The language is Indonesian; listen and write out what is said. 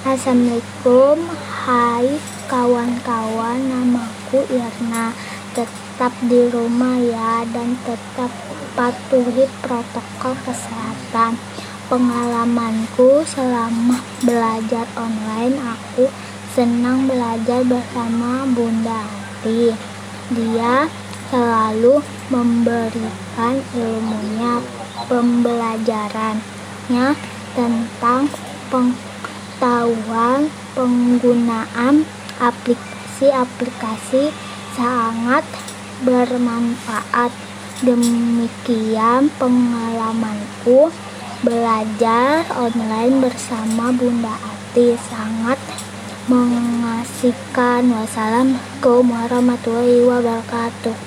Assalamualaikum. Hai kawan-kawan Namaku Irna. Tetap di rumah ya Dan tetap patuhi protokol kesehatan. Pengalamanku selama belajar online Aku senang belajar bersama Bunda Ati. Dia selalu memberikan ilmunya Pembelajarannya tentang pengetahuan penggunaan aplikasi-aplikasi sangat bermanfaat. Demikian pengalamanku belajar online bersama Bunda Ati. Sangat mengasihkan. Wassalamualaikum warahmatullahi wabarakatuh